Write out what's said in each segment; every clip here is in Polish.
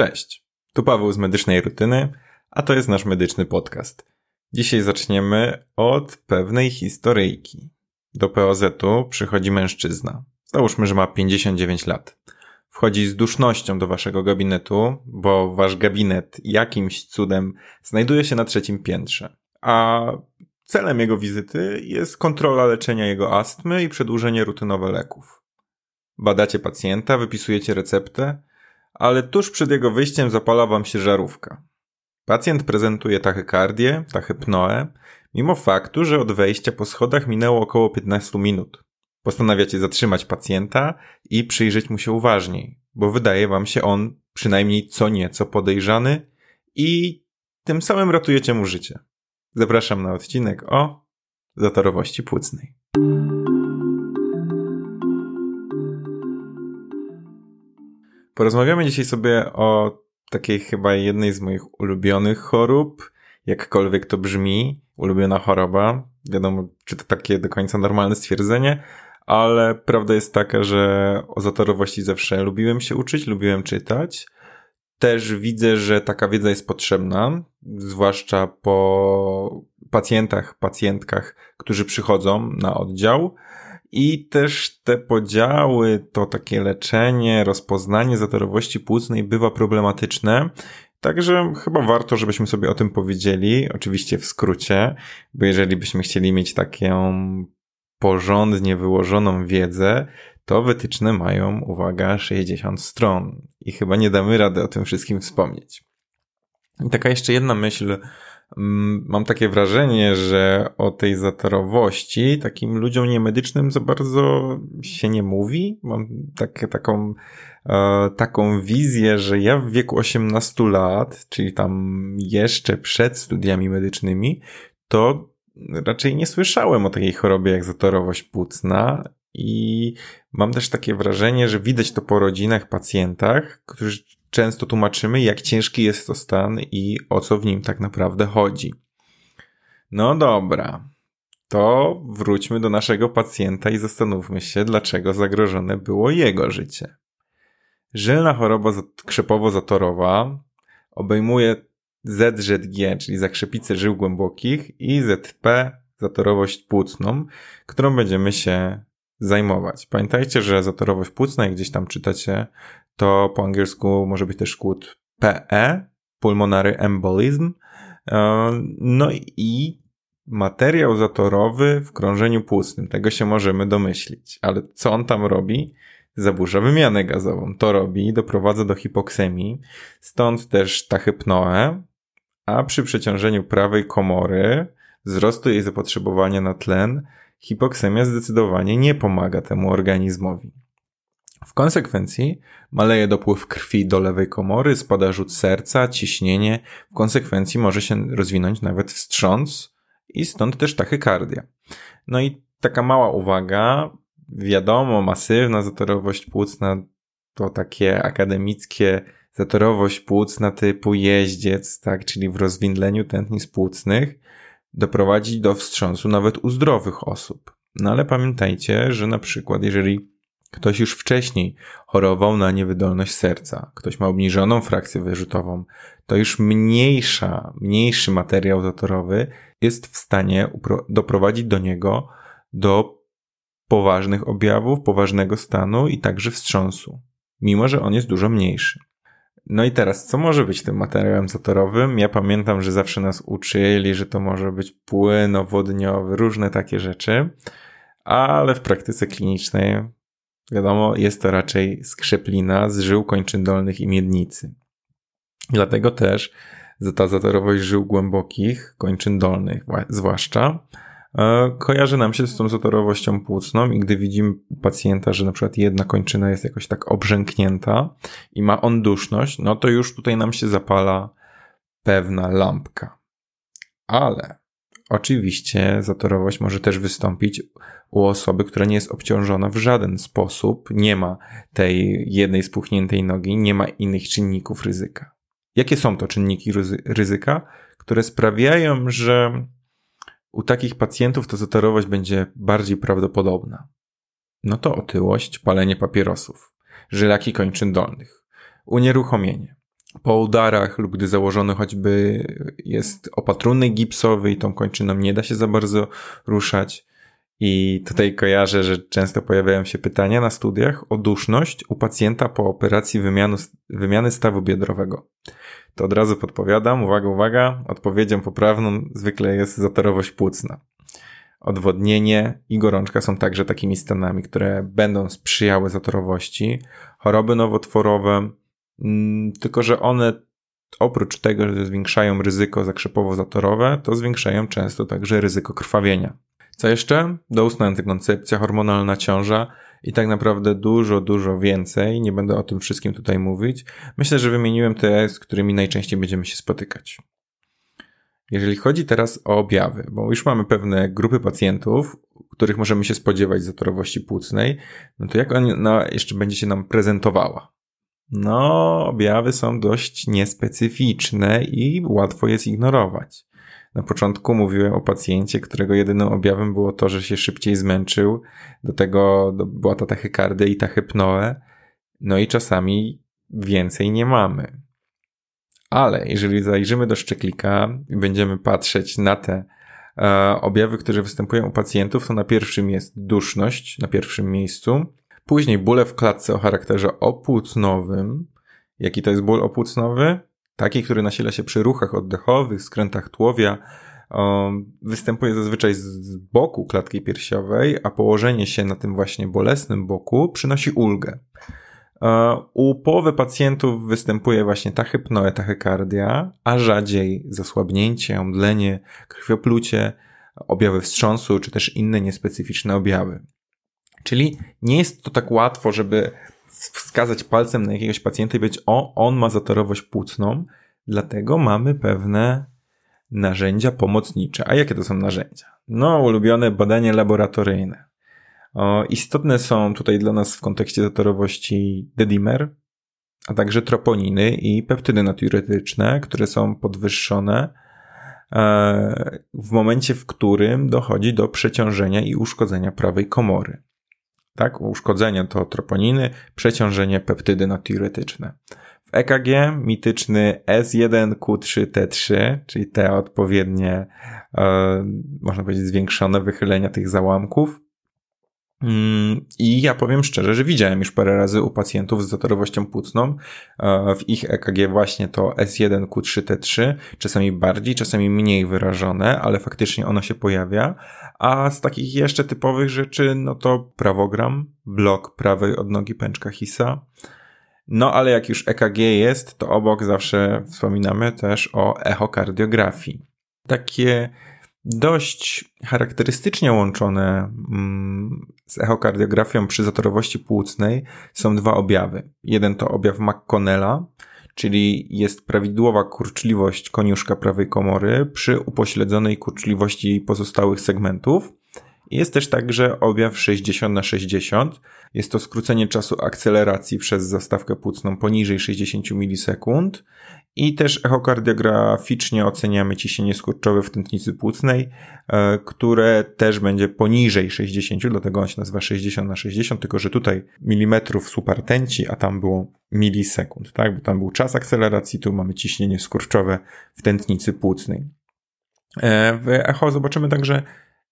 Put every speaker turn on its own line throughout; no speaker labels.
Cześć, tu Paweł z Medycznej Rutyny, a to jest nasz medyczny podcast. Dzisiaj zaczniemy od pewnej historyjki. Do POZ-u przychodzi mężczyzna. Załóżmy, że ma 59 lat. Wchodzi z dusznością do waszego gabinetu, bo wasz gabinet jakimś cudem znajduje się na trzecim piętrze. A celem jego wizyty jest kontrola leczenia jego astmy i przedłużenie rutynowe leków. Badacie pacjenta, wypisujecie receptę, ale tuż przed jego wyjściem zapala wam się żarówka. Pacjent prezentuje tachykardię, tachypnoę, mimo faktu, że od wejścia po schodach minęło około 15 minut. Postanawiacie zatrzymać pacjenta i przyjrzeć mu się uważniej, bo wydaje wam się on przynajmniej co nieco podejrzany i tym samym ratujecie mu życie. Zapraszam na odcinek o zatorowości płucnej. Porozmawiamy dzisiaj sobie o takiej chyba jednej z moich ulubionych chorób, jakkolwiek to brzmi, ulubiona choroba. Wiadomo, czy to takie do końca normalne stwierdzenie, ale prawda jest taka, że o zatorowości zawsze lubiłem się uczyć, lubiłem czytać. Też widzę, że taka wiedza jest potrzebna, zwłaszcza po pacjentach, pacjentkach, którzy przychodzą na oddział i też te podziały, to takie leczenie, rozpoznanie zatorowości płucnej bywa problematyczne. Także chyba warto, żebyśmy sobie o tym powiedzieli, oczywiście w skrócie, bo jeżeli byśmy chcieli mieć taką porządnie wyłożoną wiedzę, to wytyczne mają, uwaga, 60 stron i chyba nie damy rady o tym wszystkim wspomnieć. I taka jeszcze jedna myśl, mam takie wrażenie, że o tej zatorowości takim ludziom niemedycznym za bardzo się nie mówi. Mam takie, taką, e, taką wizję, że ja w wieku 18 lat, czyli tam jeszcze przed studiami medycznymi, to raczej nie słyszałem o takiej chorobie jak zatorowość płucna i mam też takie wrażenie, że widać to po rodzinach, pacjentach, którzy często tłumaczymy, jak ciężki jest to stan i o co w nim tak naprawdę chodzi. No dobra, to wróćmy do naszego pacjenta i zastanówmy się, dlaczego zagrożone było jego życie. Żylna choroba krzepowo-zatorowa obejmuje ZZG, czyli zakrzepicę żył głębokich i ZP, zatorowość płucną, którą będziemy się zajmować. Pamiętajcie, że zatorowość płucna, jak gdzieś tam czytacie, to po angielsku może być też skrót PE, pulmonary embolism. E, no i materiał zatorowy w krążeniu płucnym. Tego się możemy domyślić. Ale co on tam robi? Zaburza wymianę gazową. To robi, doprowadza do hipoksemii, stąd też tachypnoe, a przy przeciążeniu prawej komory, wzrostu jej zapotrzebowania na tlen, hipoksemia zdecydowanie nie pomaga temu organizmowi. W konsekwencji maleje dopływ krwi do lewej komory, spada rzut serca, ciśnienie, w konsekwencji może się rozwinąć nawet wstrząs i stąd też tachykardia. No i taka mała uwaga, wiadomo, masywna zatorowość płucna to takie akademickie zatorowość płucna typu jeździec, tak, czyli w rozwindleniu tętnic płucnych, doprowadzi do wstrząsu nawet u zdrowych osób. No ale pamiętajcie, że na przykład jeżeli ktoś już wcześniej chorował na niewydolność serca, ktoś ma obniżoną frakcję wyrzutową, to już mniejsza, mniejszy materiał zatorowy jest w stanie doprowadzić do niego do poważnych objawów, poważnego stanu i także wstrząsu, mimo że on jest dużo mniejszy. No i teraz, co może być tym materiałem zatorowym? Ja pamiętam, że zawsze nas uczyli, że to może być płyn owodniowy, różne takie rzeczy, ale w praktyce klinicznej, wiadomo, jest to raczej skrzeplina z żył kończyn dolnych i miednicy. Dlatego też ta zatorowość żył głębokich, kończyn dolnych zwłaszcza, E, kojarzy nam się z tą zatorowością płucną i gdy widzimy pacjenta, że na przykład jedna kończyna jest jakoś tak obrzęknięta i ma on duszność, no to już tutaj nam się zapala pewna lampka. Ale oczywiście zatorowość może też wystąpić u osoby, która nie jest obciążona w żaden sposób, nie ma tej jednej spuchniętej nogi, nie ma innych czynników ryzyka. Jakie są to czynniki ryzyka, które sprawiają, że u takich pacjentów to zatorowość będzie bardziej prawdopodobna. No to otyłość, palenie papierosów, żylaki kończyn dolnych, unieruchomienie, po udarach lub gdy założony choćby jest opatrunek gipsowy i tą kończyną nie da się za bardzo ruszać. I tutaj kojarzę, że często pojawiają się pytania na studiach o duszność u pacjenta po operacji wymianu, wymiany stawu biodrowego. To od razu podpowiadam, uwaga, uwaga, odpowiedzią poprawną zwykle jest zatorowość płucna. Odwodnienie i gorączka są także takimi stanami, które będą sprzyjały zatorowości. Choroby nowotworowe, tylko że one oprócz tego, że zwiększają ryzyko zakrzepowo-zatorowe, to zwiększają często także ryzyko krwawienia. Co jeszcze? Doustna antykoncepcja, hormonalna ciąża i tak naprawdę dużo, dużo więcej. Nie będę o tym wszystkim tutaj mówić. Myślę, że wymieniłem te, z którymi najczęściej będziemy się spotykać. Jeżeli chodzi teraz o objawy, bo już mamy pewne grupy pacjentów, których możemy się spodziewać zatorowości płucnej, no to jak ona jeszcze będzie się nam prezentowała? No, objawy są dość niespecyficzne i łatwo je zignorować. Na początku mówiłem o pacjencie, którego jedynym objawem było to, że się szybciej zmęczył. Do tego była to tachykardia i tachypnoe. No i czasami więcej nie mamy. Ale jeżeli zajrzymy do szczeklika i będziemy patrzeć na te e, objawy, które występują u pacjentów, to na pierwszym jest duszność, na pierwszym miejscu. Później bóle w klatce o charakterze opłucnowym. Jaki to jest ból opłucnowy? Taki, który nasila się przy ruchach oddechowych, skrętach tułowia, występuje zazwyczaj z boku klatki piersiowej, a położenie się na tym właśnie bolesnym boku przynosi ulgę. U połowy pacjentów występuje właśnie tachypnoe, tachykardia, a rzadziej zasłabnięcie, omdlenie, krwioplucie, objawy wstrząsu, czy też inne niespecyficzne objawy. Czyli nie jest to tak łatwo, żeby wskazać palcem na jakiegoś pacjenta i powiedzieć, o, on ma zatorowość płucną, dlatego mamy pewne narzędzia pomocnicze. A jakie to są narzędzia? No, ulubione badania laboratoryjne. O, istotne są tutaj dla nas w kontekście zatorowości dedimer, a także troponiny i peptydy natriuretyczne, które są podwyższone e, w momencie, w którym dochodzi do przeciążenia i uszkodzenia prawej komory. Tak, uszkodzenie to troponiny, przeciążenie peptydy natriuretyczne. W EKG mityczny S1Q3T3, czyli te odpowiednie, e, można powiedzieć, zwiększone wychylenia tych załamków, I ja powiem szczerze, że widziałem już parę razy u pacjentów z zatorowością płucną e, w ich EKG właśnie to S1, Q3, T3, czasami bardziej, czasami mniej wyrażone, ale faktycznie ono się pojawia. A z takich jeszcze typowych rzeczy, no to prawogram, blok prawej odnogi pęczka Hisa. No ale jak już EKG jest, to obok zawsze wspominamy też o echokardiografii. Takie dość charakterystycznie łączone mm, z echokardiografią przy zatorowości płucnej są dwa objawy. Jeden to objaw McConnella, czyli jest prawidłowa kurczliwość koniuszka prawej komory przy upośledzonej kurczliwości pozostałych segmentów. Jest też także objaw 60 na 60. Jest to skrócenie czasu akceleracji przez zastawkę płucną poniżej 60 milisekund i też echokardiograficznie oceniamy ciśnienie skurczowe w tętnicy płucnej, e, które też będzie poniżej 60, dlatego on się nazywa 60 na 60, tylko że tutaj milimetrów supertęci, a tam było milisekund, tak? Bo tam był czas akceleracji, tu mamy ciśnienie skurczowe w tętnicy płucnej. E, w echo zobaczymy także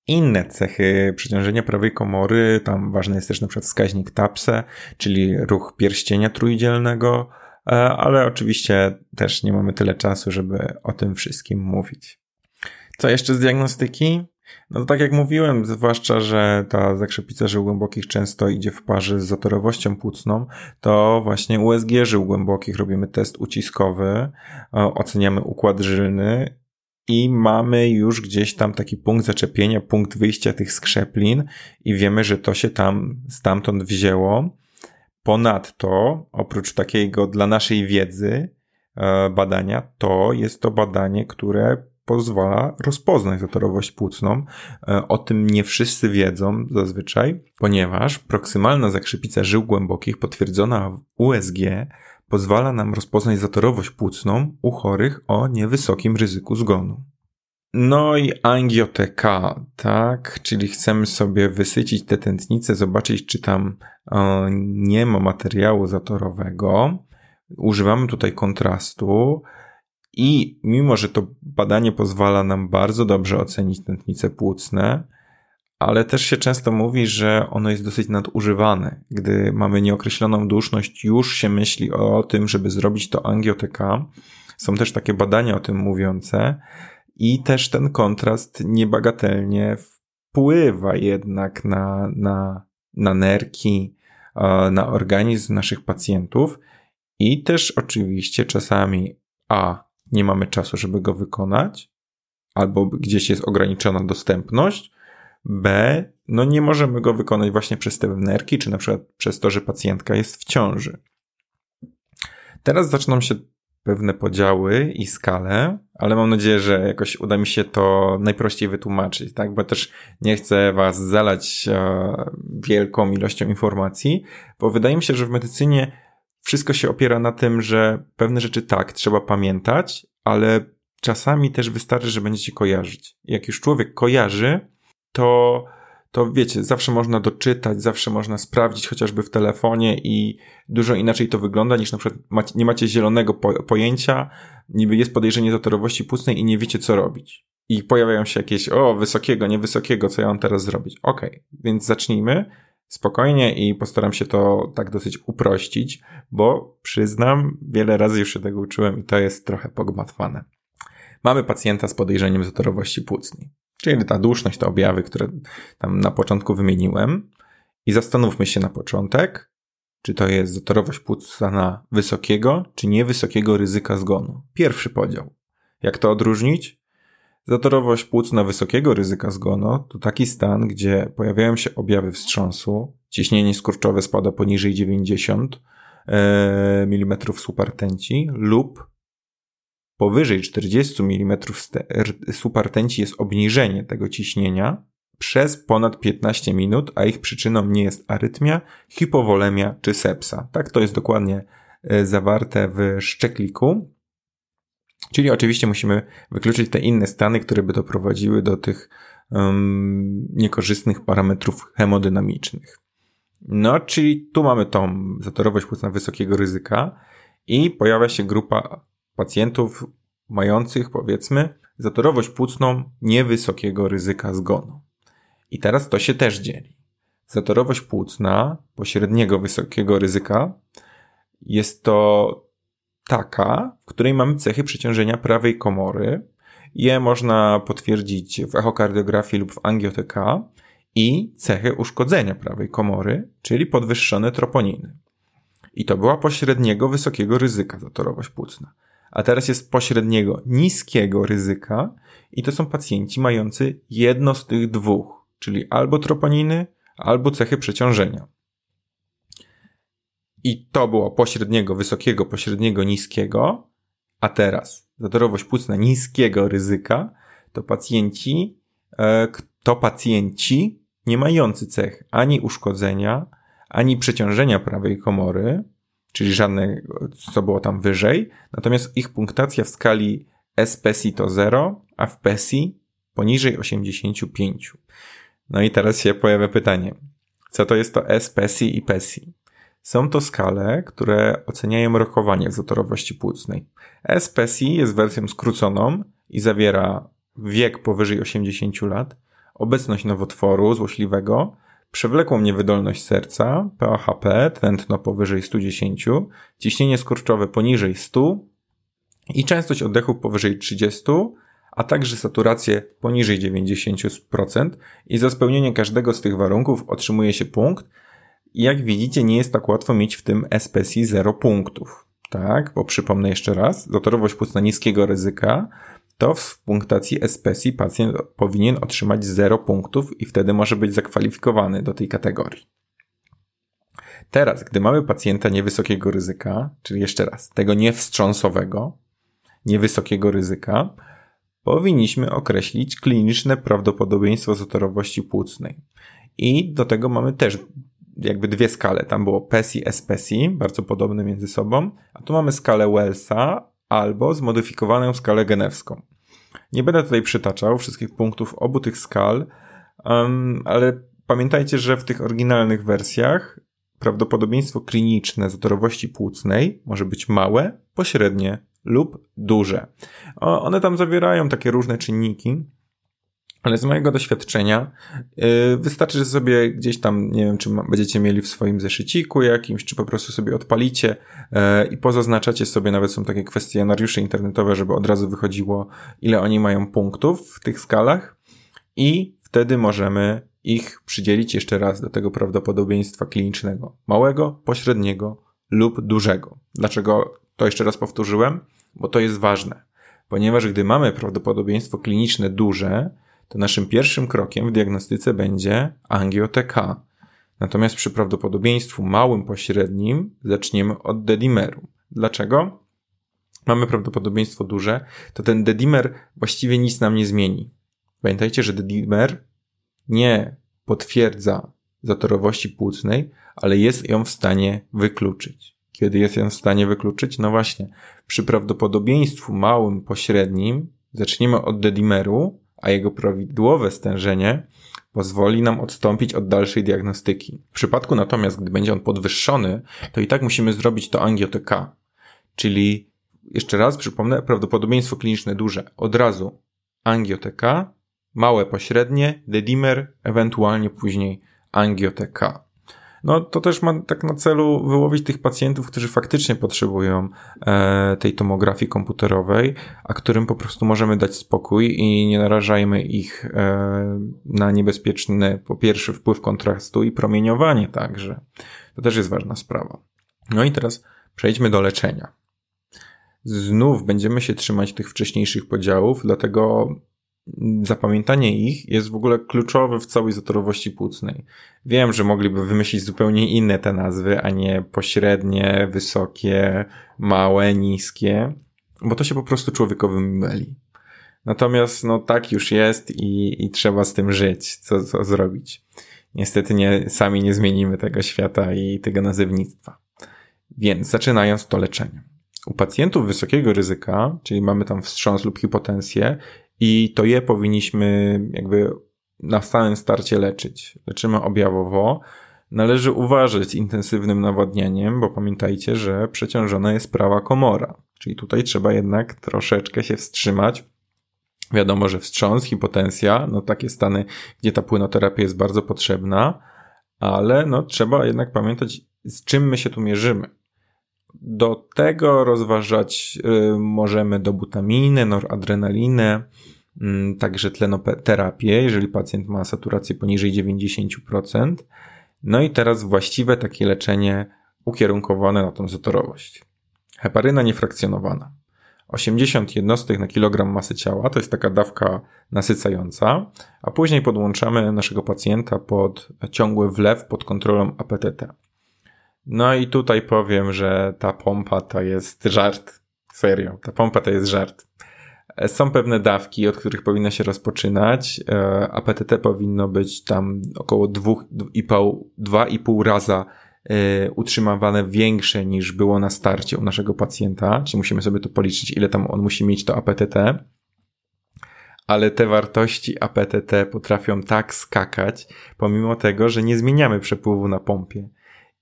inne cechy przeciążenia prawej komory. Tam ważny jest też na przykład wskaźnik TAPSE, czyli ruch pierścienia trójdzielnego, ale oczywiście też nie mamy tyle czasu, żeby o tym wszystkim mówić. Co jeszcze z diagnostyki? No tak jak mówiłem, zwłaszcza, że ta zakrzepica żył głębokich często idzie w parze z zatorowością płucną, to właśnie USG żył głębokich robimy test uciskowy, e, oceniamy układ żylny i mamy już gdzieś tam taki punkt zaczepienia, punkt wyjścia tych skrzeplin i wiemy, że to się tam stamtąd wzięło. Ponadto, oprócz takiego dla naszej wiedzy e, badania, to jest to badanie, które pozwala rozpoznać zatorowość płucną. E, o tym nie wszyscy wiedzą zazwyczaj, ponieważ proksymalna zakrzepica żył głębokich potwierdzona w USG pozwala nam rozpoznać zatorowość płucną u chorych o niewysokim ryzyku zgonu. No i angioteka, tak? Czyli chcemy sobie wysycić te tętnice, zobaczyć, czy tam e, nie ma materiału zatorowego. używamy tutaj kontrastu i mimo, że to badanie pozwala nam bardzo dobrze ocenić tętnice płucne, ale też się często mówi, że ono jest dosyć nadużywane. Gdy mamy nieokreśloną duszność, już się myśli o tym, żeby zrobić to angiotyka. Są też takie badania o tym mówiące i też ten kontrast niebagatelnie wpływa jednak na, na, na nerki, na organizm naszych pacjentów i też oczywiście czasami A, nie mamy czasu, żeby go wykonać, albo gdzieś jest ograniczona dostępność, B, no nie możemy go wykonać właśnie przez te nerki, czy na przykład przez to, że pacjentka jest w ciąży. Teraz zaczną się pewne podziały i skale, ale mam nadzieję, że jakoś uda mi się to najprościej wytłumaczyć, tak? Bo też nie chcę was zalać e, wielką ilością informacji, bo wydaje mi się, że w medycynie wszystko się opiera na tym, że pewne rzeczy tak, trzeba pamiętać, ale czasami też wystarczy, że będziecie kojarzyć. Jak już człowiek kojarzy, to, to wiecie, zawsze można doczytać, zawsze można sprawdzić chociażby w telefonie i dużo inaczej to wygląda niż na przykład macie, nie macie zielonego po, pojęcia, niby jest podejrzenie zatorowości płucnej i nie wiecie co robić. I pojawiają się jakieś, o, wysokiego, niewysokiego, co ja mam teraz zrobić? Okay, więc zacznijmy spokojnie i postaram się to tak dosyć uprościć, bo przyznam, wiele razy już się tego uczyłem i to jest trochę pogmatwane. Mamy pacjenta z podejrzeniem zatorowości płucnej. Czyli ta duszność, te objawy, które tam na początku wymieniłem. I zastanówmy się na początek, czy to jest zatorowość płucna wysokiego, czy niewysokiego ryzyka zgonu. Pierwszy podział. Jak to odróżnić? Zatorowość płucna wysokiego ryzyka zgonu to taki stan, gdzie pojawiają się objawy wstrząsu, ciśnienie skurczowe spada poniżej 90 mm supertenci lub powyżej 40 mm supertenci jest obniżenie tego ciśnienia przez ponad 15 minut, a ich przyczyną nie jest arytmia, hipowolemia czy sepsa. Tak to jest dokładnie e, zawarte w szczekliku. Czyli oczywiście musimy wykluczyć te inne stany, które by doprowadziły do tych um, niekorzystnych parametrów hemodynamicznych. No, czyli tu mamy tą zatorowość płucna wysokiego ryzyka i pojawia się grupa pacjentów mających, powiedzmy, zatorowość płucną niewysokiego ryzyka zgonu. I teraz to się też dzieli. Zatorowość płucna pośredniego wysokiego ryzyka jest to taka, w której mamy cechy przeciążenia prawej komory. Je można potwierdzić w echokardiografii lub w angiotyka i cechy uszkodzenia prawej komory, czyli podwyższone troponiny. I to była pośredniego wysokiego ryzyka zatorowość płucna a teraz jest pośredniego, niskiego ryzyka i to są pacjenci mający jedno z tych dwóch, czyli albo troponiny, albo cechy przeciążenia. I to było pośredniego, wysokiego, pośredniego, niskiego, a teraz zatorowość płucna niskiego ryzyka to pacjenci, e, to pacjenci nie mający cech ani uszkodzenia, ani przeciążenia prawej komory, czyli żadne, co było tam wyżej. Natomiast ich punktacja w skali S-PESI to 0, a w PESI poniżej 85. No i teraz się pojawia pytanie, co to jest to S-PESI i PESI? Są to skale, które oceniają rokowanie zatorowości płucnej. S-PESI jest wersją skróconą i zawiera wiek powyżej 80 lat, obecność nowotworu złośliwego, przewlekłą niewydolność serca, PAHP, tętno powyżej 110, ciśnienie skurczowe poniżej 100 i częstość oddechu powyżej 30, a także saturację poniżej 90% i za spełnienie każdego z tych warunków otrzymuje się punkt. Jak widzicie, nie jest tak łatwo mieć w tym SPSI 0 punktów. Tak, bo przypomnę jeszcze raz, zatorowość płucna niskiego ryzyka to w punktacji SPSI pacjent powinien otrzymać 0 punktów i wtedy może być zakwalifikowany do tej kategorii. Teraz, gdy mamy pacjenta niewysokiego ryzyka, czyli jeszcze raz, tego niewstrząsowego, niewysokiego ryzyka, powinniśmy określić kliniczne prawdopodobieństwo zatorowości płucnej. I do tego mamy też jakby dwie skale. Tam było PESI, SPSI, bardzo podobne między sobą, a tu mamy skalę Wellsa albo zmodyfikowaną skalę genewską. Nie będę tutaj przytaczał wszystkich punktów obu tych skal, um, ale pamiętajcie, że w tych oryginalnych wersjach prawdopodobieństwo kliniczne zatorowości płucnej może być małe, pośrednie lub duże. O, one tam zawierają takie różne czynniki, ale z mojego doświadczenia yy, wystarczy, że sobie gdzieś tam, nie wiem, czy będziecie mieli w swoim zeszyciku jakimś, czy po prostu sobie odpalicie yy, i pozaznaczacie sobie, nawet są takie kwestionariusze internetowe, żeby od razu wychodziło, ile oni mają punktów w tych skalach i wtedy możemy ich przydzielić jeszcze raz do tego prawdopodobieństwa klinicznego. Małego, pośredniego lub dużego. Dlaczego to jeszcze raz powtórzyłem? Bo to jest ważne. Ponieważ gdy mamy prawdopodobieństwo kliniczne duże, to naszym pierwszym krokiem w diagnostyce będzie angioteka. Natomiast przy prawdopodobieństwu małym, pośrednim zaczniemy od dedimeru. Dlaczego? Mamy prawdopodobieństwo duże, to ten dedimer właściwie nic nam nie zmieni. Pamiętajcie, że dedimer nie potwierdza zatorowości płucnej, ale jest ją w stanie wykluczyć. Kiedy jest ją w stanie wykluczyć? No właśnie, przy prawdopodobieństwu małym, pośrednim, zaczniemy od dedimeru, a jego prawidłowe stężenie pozwoli nam odstąpić od dalszej diagnostyki. W przypadku natomiast, gdy będzie on podwyższony, to i tak musimy zrobić to angioteka. Czyli, jeszcze raz przypomnę, prawdopodobieństwo kliniczne duże. Od razu angioteka, małe pośrednie, dedimer, ewentualnie później angioteka. No to też ma tak na celu wyłowić tych pacjentów, którzy faktycznie potrzebują e, tej tomografii komputerowej, a którym po prostu możemy dać spokój i nie narażajmy ich e, na niebezpieczny, po pierwsze, wpływ kontrastu i promieniowanie także. To też jest ważna sprawa. No i teraz przejdźmy do leczenia. Znów będziemy się trzymać tych wcześniejszych podziałów, dlatego zapamiętanie ich jest w ogóle kluczowe w całej zatorowości płucnej. Wiem, że mogliby wymyślić zupełnie inne te nazwy, a nie pośrednie, wysokie, małe, niskie, bo to się po prostu człowiekowi myli. Natomiast no tak już jest i, i trzeba z tym żyć, co, co zrobić. Niestety nie, sami nie zmienimy tego świata i tego nazewnictwa. Więc zaczynając to leczenie. U pacjentów wysokiego ryzyka, czyli mamy tam wstrząs lub hipotensję, i to je powinniśmy jakby na samym starcie leczyć. Leczymy objawowo. Należy uważać z intensywnym nawodnieniem, bo pamiętajcie, że przeciążona jest prawa komora. Czyli tutaj trzeba jednak troszeczkę się wstrzymać. Wiadomo, że wstrząs, hipotensja, no takie stany, gdzie ta płynoterapia jest bardzo potrzebna, ale no trzeba jednak pamiętać, z czym my się tu mierzymy. Do tego rozważać y, możemy dobutaminę, noradrenalinę, y, także tlenoterapię, jeżeli pacjent ma saturację poniżej 90%. No i teraz właściwe takie leczenie ukierunkowane na tą zatorowość. Heparyna niefrakcjonowana. 80 jednostek na kilogram masy ciała to jest taka dawka nasycająca, a później podłączamy naszego pacjenta pod ciągły wlew pod kontrolą APTT. No i tutaj powiem, że ta pompa to jest żart. Serio, ta pompa to jest żart. E, są pewne dawki, od których powinno się rozpoczynać. E, APTT powinno być tam około 2,5 raza e, utrzymywane większe niż było na starcie u naszego pacjenta, czyli musimy sobie to policzyć, ile tam on musi mieć to APTT. Ale te wartości APTT potrafią tak skakać, pomimo tego, że nie zmieniamy przepływu na pompie.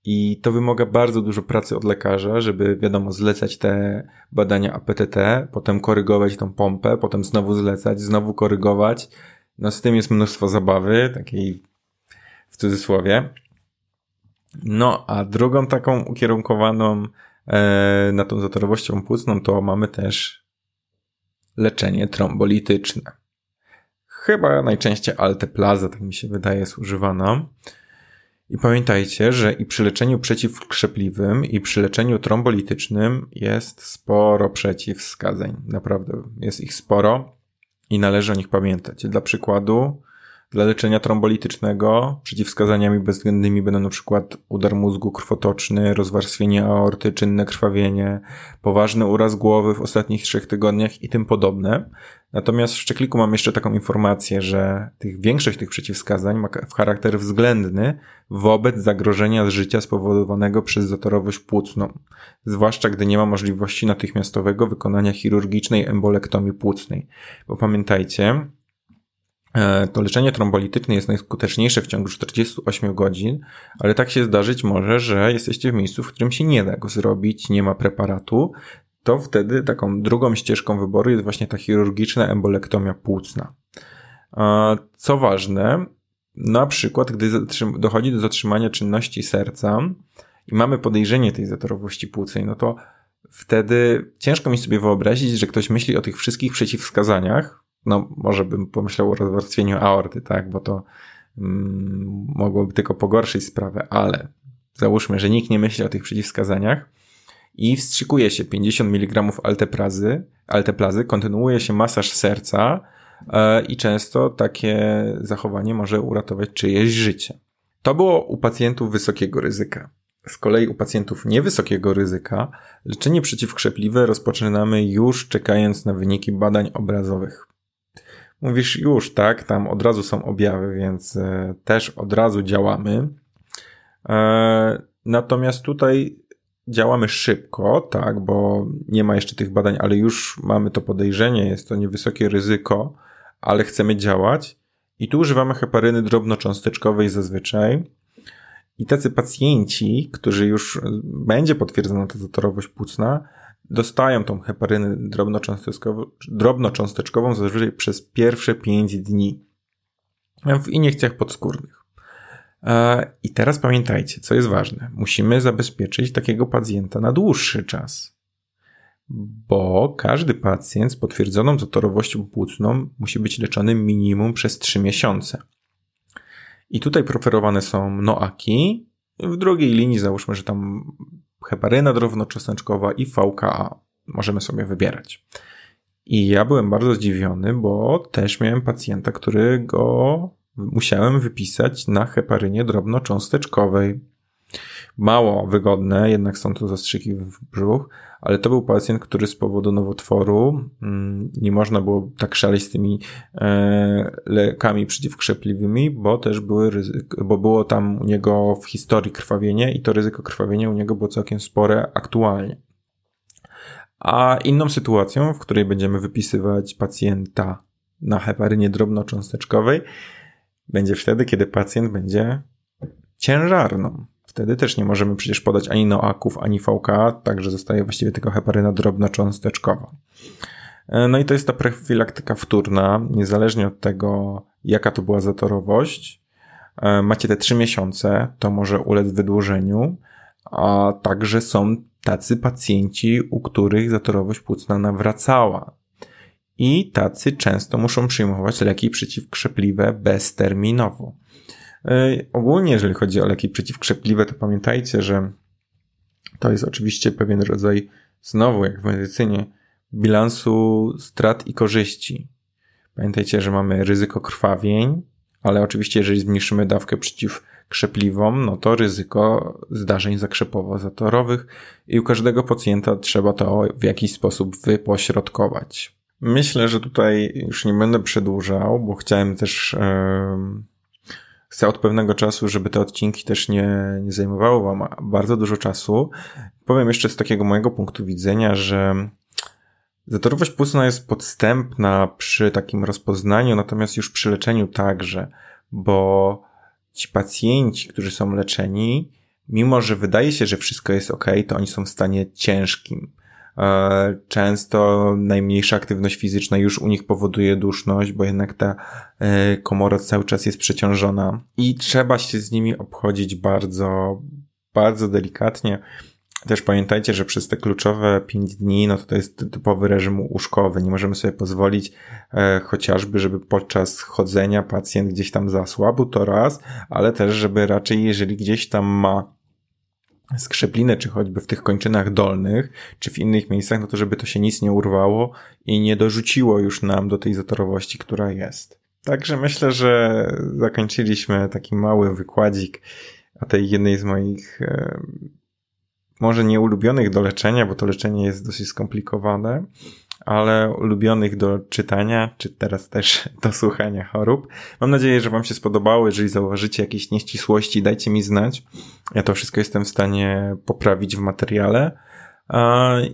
I to wymaga bardzo dużo pracy od lekarza, żeby, wiadomo, zlecać te badania APTT, potem korygować tą pompę, potem znowu zlecać, znowu korygować. No z tym jest mnóstwo zabawy, takiej w cudzysłowie. No, a drugą taką ukierunkowaną e, na tą zatorowością płucną to mamy też leczenie trombolityczne. Chyba najczęściej alteplaza, tak mi się wydaje, jest używana. I pamiętajcie, że i przy leczeniu przeciwkrzepliwym, i przy leczeniu trombolitycznym jest sporo przeciwwskazań. Naprawdę jest ich sporo i należy o nich pamiętać. Dla przykładu, dla leczenia trombolitycznego przeciwwskazaniami bezwzględnymi będą przykład udar mózgu krwotoczny, rozwarstwienie aorty, czynne krwawienie, poważny uraz głowy w ostatnich trzech tygodniach i tym podobne. Natomiast w szczekliku mam jeszcze taką informację, że tych, większość tych przeciwwskazań ma charakter względny wobec zagrożenia życia spowodowanego przez zatorowość płucną, zwłaszcza gdy nie ma możliwości natychmiastowego wykonania chirurgicznej embolektomii płucnej. Bo pamiętajcie, to leczenie trombolityczne jest najskuteczniejsze w ciągu 48 godzin, ale tak się zdarzyć może, że jesteście w miejscu, w którym się nie da go zrobić, nie ma preparatu, to wtedy taką drugą ścieżką wyboru jest właśnie ta chirurgiczna embolektomia płucna. E, co ważne, na przykład, gdy dochodzi do zatrzymania czynności serca i mamy podejrzenie tej zatorowości płucej, no to wtedy ciężko mi sobie wyobrazić, że ktoś myśli o tych wszystkich przeciwwskazaniach, no może bym pomyślał o rozwarstwieniu aorty, tak, bo to mm, mogłoby tylko pogorszyć sprawę, ale załóżmy, że nikt nie myśli o tych przeciwwskazaniach i wstrzykuje się 50 mg alteplazy, alteplazy kontynuuje się masaż serca e, i często takie zachowanie może uratować czyjeś życie. To było u pacjentów wysokiego ryzyka. Z kolei u pacjentów niewysokiego ryzyka leczenie przeciwkrzepliwe rozpoczynamy już czekając na wyniki badań obrazowych. Mówisz już, tak, tam od razu są objawy, więc e, też od razu działamy. E, natomiast tutaj działamy szybko, tak, bo nie ma jeszcze tych badań, ale już mamy to podejrzenie, jest to niewysokie ryzyko, ale chcemy działać. I tu używamy heparyny drobnocząsteczkowej zazwyczaj. I tacy pacjenci, którzy już będzie potwierdzona ta zatorowość płucna, dostają tą heparynę drobnocząsteczkową zazwyczaj przez pierwsze 5 dni w iniekcjach podskórnych. E, I teraz pamiętajcie, co jest ważne. Musimy zabezpieczyć takiego pacjenta na dłuższy czas, bo każdy pacjent z potwierdzoną zatorowością płucną musi być leczony minimum przez 3 miesiące. I tutaj preferowane są noaki. W drugiej linii załóżmy, że tam heparyna drobnocząsteczkowa i VKA. Możemy sobie wybierać. I ja byłem bardzo zdziwiony, bo też miałem pacjenta, którego musiałem wypisać na heparynie drobnocząsteczkowej. Mało wygodne, jednak są to zastrzyki w brzuch, ale to był pacjent, który z powodu nowotworu mm, nie można było tak szaleć z tymi e, lekami przeciwkrzepliwymi, bo też były bo było tam u niego w historii krwawienie i to ryzyko krwawienia u niego było całkiem spore aktualnie. A inną sytuacją, w której będziemy wypisywać pacjenta na heparynie drobnocząsteczkowej, będzie wtedy, kiedy pacjent będzie ciężarną. Wtedy też nie możemy przecież podać ani noaków, ani VK, także zostaje właściwie tylko heparyna drobnocząsteczkowa. E, no i to jest ta profilaktyka wtórna, niezależnie od tego, jaka to była zatorowość. E, macie te trzy miesiące, to może ulec wydłużeniu, a także są tacy pacjenci, u których zatorowość płucna nawracała. I tacy często muszą przyjmować leki przeciwkrzepliwe bezterminowo. E, ogólnie, jeżeli chodzi o leki przeciwkrzepliwe, to pamiętajcie, że to jest oczywiście pewien rodzaj, znowu jak w medycynie, bilansu strat i korzyści. Pamiętajcie, że mamy ryzyko krwawień, ale oczywiście, jeżeli zmniejszymy dawkę przeciwkrzepliwą, no to ryzyko zdarzeń zakrzepowo-zatorowych i u każdego pacjenta trzeba to w jakiś sposób wypośrodkować. Myślę, że tutaj już nie będę przedłużał, bo chciałem też. Yy chcę od pewnego czasu, żeby te odcinki też nie, nie zajmowały Wam bardzo dużo czasu. Powiem jeszcze z takiego mojego punktu widzenia, że zatorowość płucna jest podstępna przy takim rozpoznaniu, natomiast już przy leczeniu także, bo ci pacjenci, którzy są leczeni, mimo że wydaje się, że wszystko jest ok, to oni są w stanie ciężkim. E, często najmniejsza aktywność fizyczna już u nich powoduje duszność, bo jednak ta e, komora cały czas jest przeciążona i trzeba się z nimi obchodzić bardzo, bardzo delikatnie. Też pamiętajcie, że przez te kluczowe 5 dni, no to to jest typowy reżim łóżkowy. Nie możemy sobie pozwolić e, chociażby, żeby podczas chodzenia pacjent gdzieś tam zasłabł, to raz, ale też, żeby raczej, jeżeli gdzieś tam ma skrzeplinę, czy choćby w tych kończynach dolnych, czy w innych miejscach, no to żeby to się nic nie urwało i nie dorzuciło już nam do tej zatorowości, która jest. Także myślę, że zakończyliśmy taki mały wykładzik o tej jednej z moich e, może nie ulubionych do leczenia, bo to leczenie jest dosyć skomplikowane, ale ulubionych do czytania, czy teraz też do słuchania chorób. Mam nadzieję, że Wam się spodobało. Jeżeli zauważycie jakieś nieścisłości, dajcie mi znać. Ja to wszystko jestem w stanie poprawić w materiale.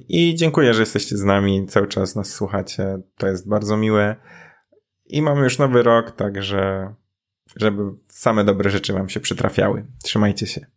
I dziękuję, że jesteście z nami, cały czas nas słuchacie. To jest bardzo miłe. i mamy już nowy rok, także żeby same dobre rzeczy wam się przytrafiały. Trzymajcie się.